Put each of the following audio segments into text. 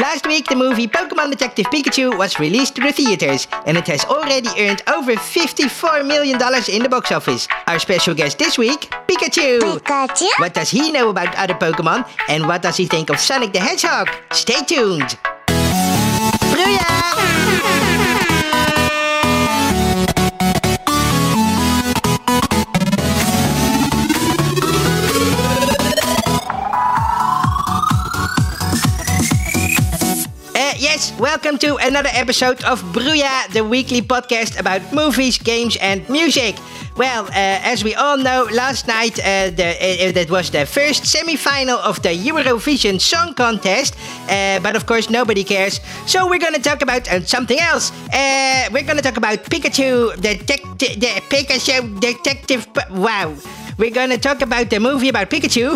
Last week, the movie Pokemon Detective Pikachu was released to the theaters, and it has already earned over $54 million in the box office. Our special guest this week, Pikachu. Pikachu? What does he know about other Pokemon, and what does he think of Sonic the Hedgehog? Stay tuned. Booyah! welcome to another episode of Bruya, the weekly podcast about movies, games, and music. Well, uh, as we all know, last night uh, the, uh, that was the first semi-final of the Eurovision Song Contest, uh, but of course nobody cares. So we're gonna talk about uh, something else. Uh, we're gonna talk about Pikachu, the, the Pikachu detective. Wow. We're gonna talk about the movie about Pikachu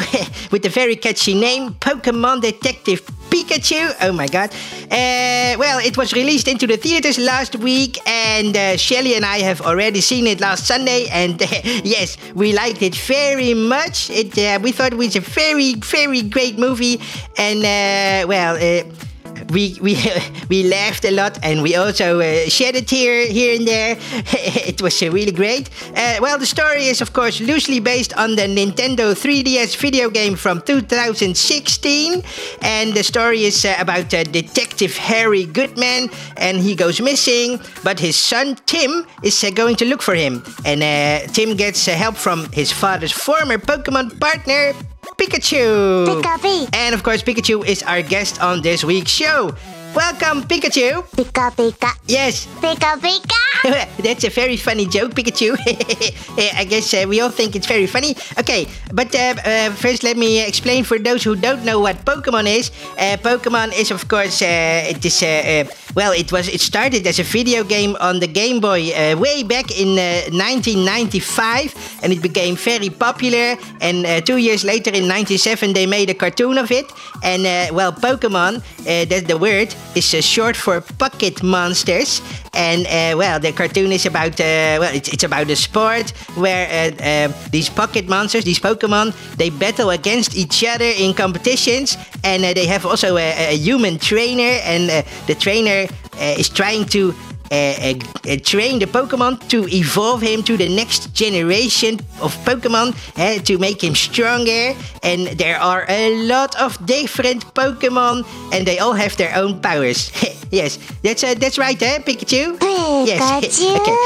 with the very catchy name Pokemon Detective Pikachu. Oh my god. Uh, well, it was released into the theaters last week, and uh, Shelly and I have already seen it last Sunday, and uh, yes, we liked it very much. It, uh, we thought it was a very, very great movie, and uh, well, uh, we we we laughed a lot and we also uh, shed a tear here and there. it was uh, really great. Uh, well, the story is of course loosely based on the Nintendo 3DS video game from 2016, and the story is uh, about uh, Detective Harry Goodman, and he goes missing, but his son Tim is uh, going to look for him, and Tim gets help from his father's former Pokemon partner. Pikachu! Pika-pee. And of course, Pikachu is our guest on this week's show. Welcome, Pikachu! Pika pika. Yes, Pika pika. that's a very funny joke, Pikachu. I guess uh, we all think it's very funny. Okay, but uh, uh, first let me explain for those who don't know what Pokemon is. Uh, Pokemon is, of course, uh, it is uh, uh, well, it was it started as a video game on the Game Boy uh, way back in uh, 1995, and it became very popular. And uh, two years later, in '97, they made a cartoon of it. And uh, well, Pokemon, uh, that's the word, is uh, short for Pocket Monsters. And uh, well, the cartoon is about uh, well, it's, it's about a sport where uh, uh, these pocket monsters, these Pokemon, they battle against each other in competitions, and uh, they have also a, a human trainer, and the trainer is trying to. Uh, uh, uh, train the Pokemon to evolve him to the next generation of Pokemon to make him stronger. And there are a lot of different Pokemon, and they all have their own powers. yes, that's uh, that's right, eh, Pikachu? Yes. Pikachu. okay.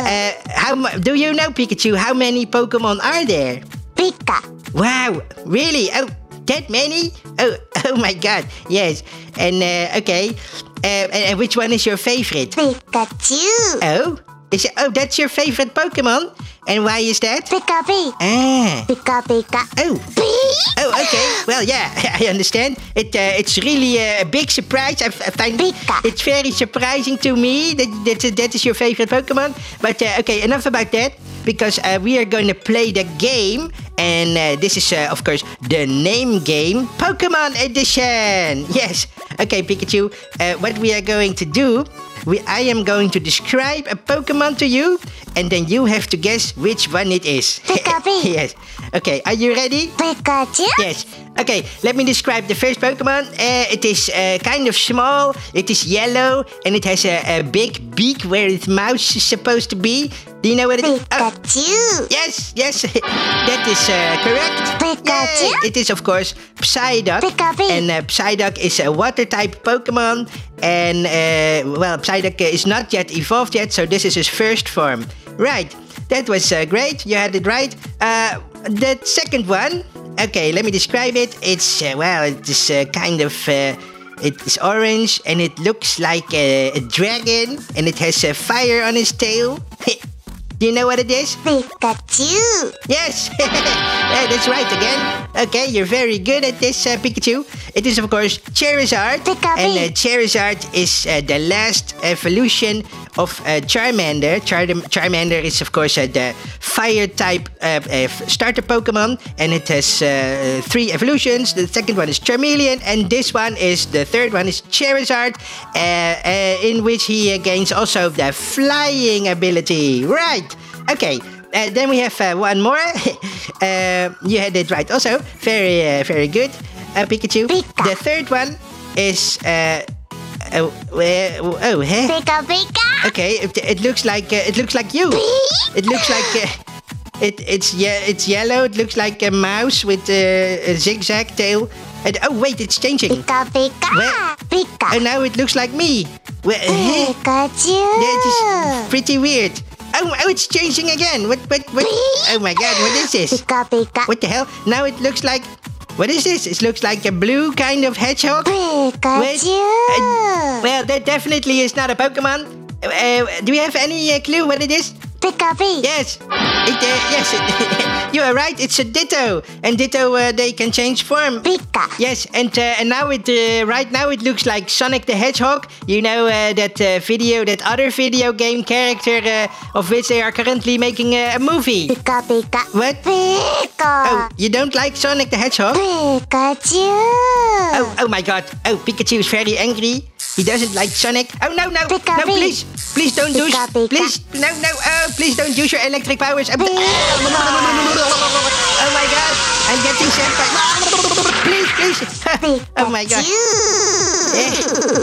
Uh, how mu- do you know Pikachu? How many Pokemon are there? Pika. Wow, really? Oh, that many? Oh, oh my God! Yes, and uh, okay. Uh, and, and which one is your favorite? Pikachu. Oh, is it, oh that's your favorite Pokemon? And why is that? Pika pee. Ah. Pika pika. Oh. Pee. Oh, okay. Well, yeah, I understand. It uh, it's really uh, a big surprise. I, I find Pika. it's very surprising to me that that, that is your favorite Pokemon. But uh, okay, enough about that because uh, we are going to play the game, and uh, this is uh, of course the name game, Pokemon Edition. Yes. Okay, Pikachu. Uh, what we are going to do? We, I am going to describe a Pokemon to you, and then you have to guess which one it is. Pika-pee. yes. Okay, are you ready? Pikachu. Yes. Okay, let me describe the first Pokemon. Uh, it is uh, kind of small, it is yellow, and it has a, a big beak where its mouth is supposed to be. Do you know what it is? Oh, Pikachu. yes, yes, that is uh, correct. Pikachu? Yay! It is, of course, Psyduck. Pika-pee. And uh, Psyduck is a water type Pokemon. And, uh, well, Psyduck is not yet evolved yet, so this is his first form. Right, that was uh, great. You had it right. Uh, the second one, okay, let me describe it. It's, uh, well, it is uh, kind of. Uh, it is orange and it looks like a, a dragon and it has a fire on its tail. Do you know what it is? Pikachu. Yes, yeah, that's right again. Okay, you're very good at this, uh, Pikachu. It is, of course, Charizard. Pika-pee. And uh, Charizard is uh, the last evolution of uh, Charmander. Char- Charmander is, of course, uh, the fire type uh, uh, starter Pokemon, and it has uh, three evolutions. The second one is Charmeleon, and this one is the third one is Charizard, uh, uh, in which he uh, gains also the flying ability. Right. Okay. Uh, then we have uh, one more. uh, you had it right also. Very, uh, very good, uh, Pikachu. Pika. The third one is uh, oh, uh, oh, huh? Pika pika. Okay, it, it looks like uh, it looks like you. It looks like uh, it it's yeah it's yellow. It looks like a mouse with uh, a zigzag tail. And oh wait, it's changing. Pika pika. Where? Pika. Oh now it looks like me. Well, uh, Pikachu. that is pretty weird. Oh, oh, it's changing again. What what what? Oh my God, what is this? Pika pika. What the hell? Now it looks like. What is this? It looks like a blue kind of hedgehog. Pikachu. Well, that definitely is not a Pokemon. Uh, do we have any uh, clue what it is? Pika pika. Yes. It, uh, yes, you are right. It's a Ditto, and Ditto uh, they can change form. Pika. Yes, and uh, and now it uh, right now it looks like Sonic the Hedgehog. You know uh, that uh, video, that other video game character uh, of which they are currently making a, a movie. Pika pika. What? Pika. Oh, you don't like Sonic the Hedgehog? Pikachu. Oh, oh my God! Oh, Pikachu is very angry. He doesn't like Sonic. Oh no, no, Pika, no! Please, please don't use. Pika, Pika. Please, no, no! Oh, please don't use your electric powers. Oh, oh my God! I'm getting sent by. Please, please! oh my God! Eh,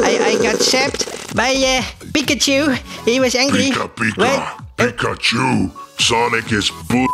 I, I got zapped by uh, Pikachu. He was angry. Pika Pika. What? Pikachu. Sonic is bull.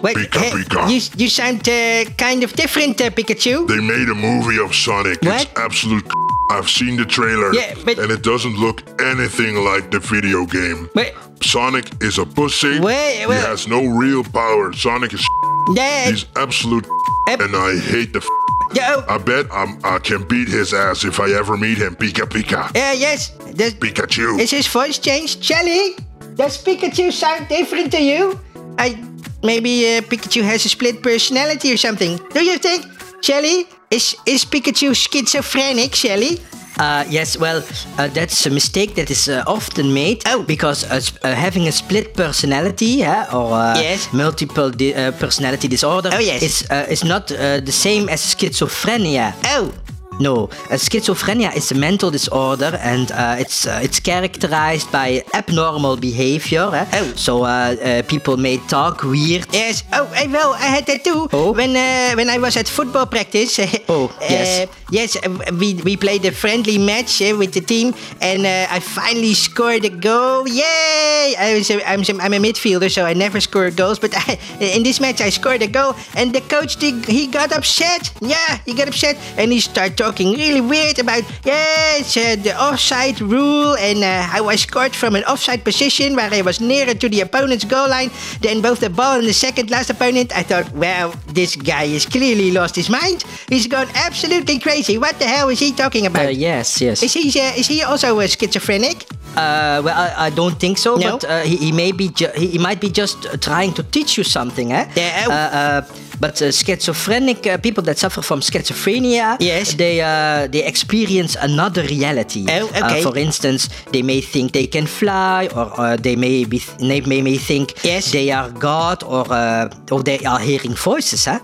wait, Pika Pika. you you sound uh, kind of different, uh, Pikachu. They made a movie of Sonic. What? It's absolute. I've seen the trailer. Yeah, but- and it doesn't look anything like the video game. Wait, Sonic is a pussy. Wait, he has no real power. Sonic is. yeah, He's absolute. And I hate the. yeah, oh, I bet I'm, I can beat his ass if I ever meet him. Pika Pika. uh, yes. Does, Pikachu. is his voice changed, Shelly? Does Pikachu sound different to you? I maybe uh, Pikachu has a split personality or something. Do you think, Shelly? Is is Pikachu schizophrenic, Shelly? Uh, yes, well, uh, that's a mistake that is uh, often made Oh. because uh, uh, having a split personality or uh, Yes. multiple di- personality disorder Oh, yes. is is not the same as schizophrenia. Oh, No, uh, schizophrenia is a mental disorder, and uh, it's uh, it's characterized by abnormal behavior. eh? Oh. So uh, uh, people may talk weird. yes. Oh, eh, well, I had that too. Oh. When uh, when I was at football practice. Oh, yes. Yes, uh, we we played a friendly match uh, with the team, and uh, I finally scored a goal. Yay! I was a, I'm I'm a midfielder, so I never score goals. But I, in this match, I scored a goal, and the coach he, he got upset. Yeah, he got upset, and he started talking really weird about yes uh, the offside rule, and uh, I scored from an offside position where I was nearer to the opponent's goal line than both the ball and the second last opponent. I thought, well, this guy is clearly lost his mind. He's gone absolutely crazy. What the hell is he talking Uh, about? yes, yes. Is he uh, is he also a schizophrenic? Uh, well, I, I don't think so, No? but uh, he, he may be ju- he, he might be just uh, trying to teach you something, eh? Yeah, oh. Uh, uh, but uh, schizophrenic uh, people that suffer from schizophrenia, Yes. they uh, they experience another reality. Oh, okay. Uh, for instance, they may think they can fly, or uh, they may be they may, may think Yes. they are God, or uh, or they are hearing voices, huh?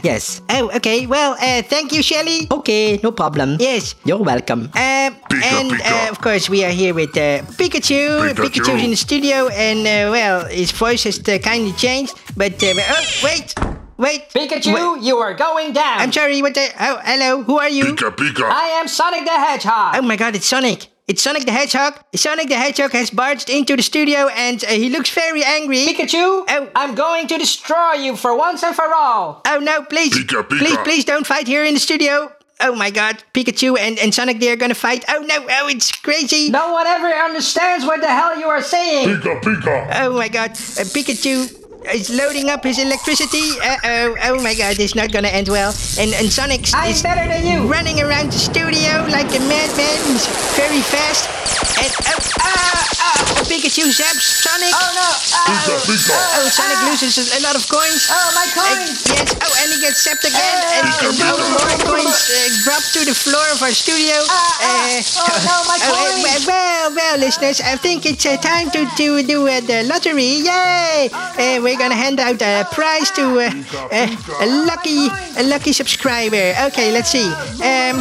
Yes. Oh, okay. Well, uh, thank you, Shelly. Okay, no problem. Yes. You're welcome. Um, Pika, and Pika. Uh, of course, we are here with uh, Pikachu. Pikachu. Pikachu's in the studio, and uh, well, his voice has uh, kindly changed. But uh, oh, wait, wait, Pikachu, Wait. you are going down. I'm sorry. What the? Oh, hello. Who are you? Pika Pika. I am Sonic the Hedgehog. Oh my God! It's Sonic. It's Sonic the Hedgehog. Sonic the Hedgehog has barged into the studio, and uh, he looks very angry. Pikachu, Oh. I'm going to destroy you for once and for all. Oh no, please. Pika, Pika. Please, please don't fight here in the studio. Oh my god, Pikachu and, and Sonic they are gonna fight. Oh no, oh it's crazy. No one ever understands what the hell you are saying. Pika Pika. Oh my god, uh, Pikachu is loading up his electricity. Uh oh, oh my god, it's not gonna end well. And and Sonic I'm is better than you. running around the studio like a madman. He's very fast. And oh, ah, ah, Pikachu zaps Sonic. Oh no. Pika Oh, Pika. Oh, Sonic loses a lot of coins. oh my Uh, coins. yes. Oh, and he gets zapped again. and Pika, and more, Pika. more coins uh, drop to the floor of our studio. Ah, ah. Oh, no, my uh, coins. well, well, listeners, I think it's uh, time to, to do uh, the lottery. Yay! Uh, we're gonna hand out a prize to uh, uh, a lucky a lucky subscriber. Okay, let's see. Um,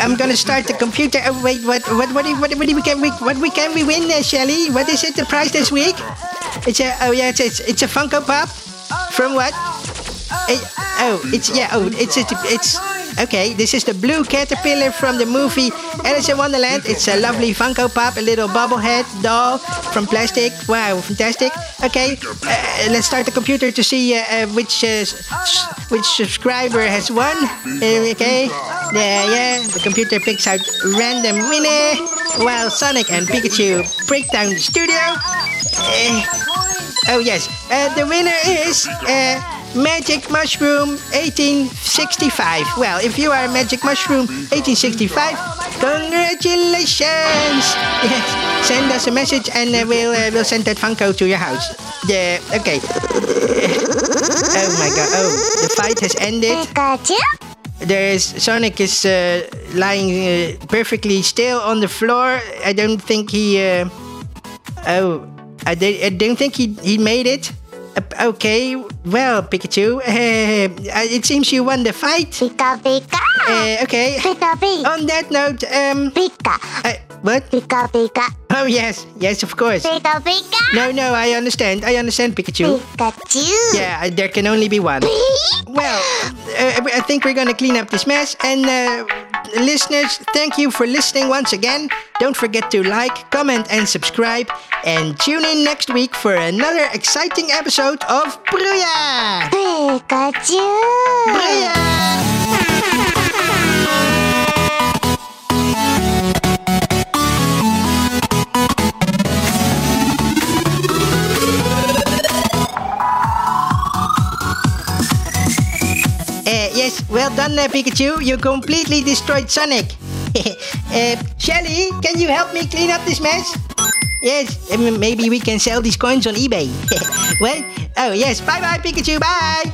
I'm gonna start the computer. Oh, wait, what what what what what we can we what we can we win, uh, Shelly? What is it? The prize this week? It's a oh yeah, it's it's, it's a Funko Pop. From what? Eh, oh, it's yeah. Oh, it's it's. Okay, this is the blue caterpillar from the movie Alice in Wonderland. It's a lovely Funko Pop, a little bobblehead doll from plastic. Wow, fantastic. Okay, uh, let's start the computer to see uh, uh, which uh, which subscriber has won. Okay, yeah, yeah. The computer picks out random winner while Sonic and Pikachu break down the studio. Uh, Oh yes, uh, the winner is Magic Mushroom 1865. Well, if you are Magic Mushroom 1865, congratulations! Yes, send us a message and uh, we'll uh, we'll send that Funko to your house. Yeah, okay. oh my god! Oh, the fight has ended. There is Sonic is uh, lying uh, perfectly still on the floor. I don't think he. Uh, oh, I, di- I don't think he he made it. Uh, okay, well, Pikachu, uh, it seems you won the fight. Pika pika. Uh, okay. Pika pika. On that note, um, Pika. uh, what? Pika pika. Oh yes, yes, of course. Pika pika. No, no, I understand. I understand, Pikachu. Pikachu. Yeah, there can only be one. Well, uh, I think we're gonna clean up this mess. And uh, listeners, thank you for listening once again. Don't forget to like, comment, and subscribe. And tune in next week for another exciting episode of Brouillard. Pikachu. Brouillard. Yes, well done, uh, Pikachu. You completely destroyed Sonic. uh, Shelly, can you help me clean up this mess? Yes, um, maybe we can sell these coins on eBay. well, oh yes, bye bye, Pikachu, bye.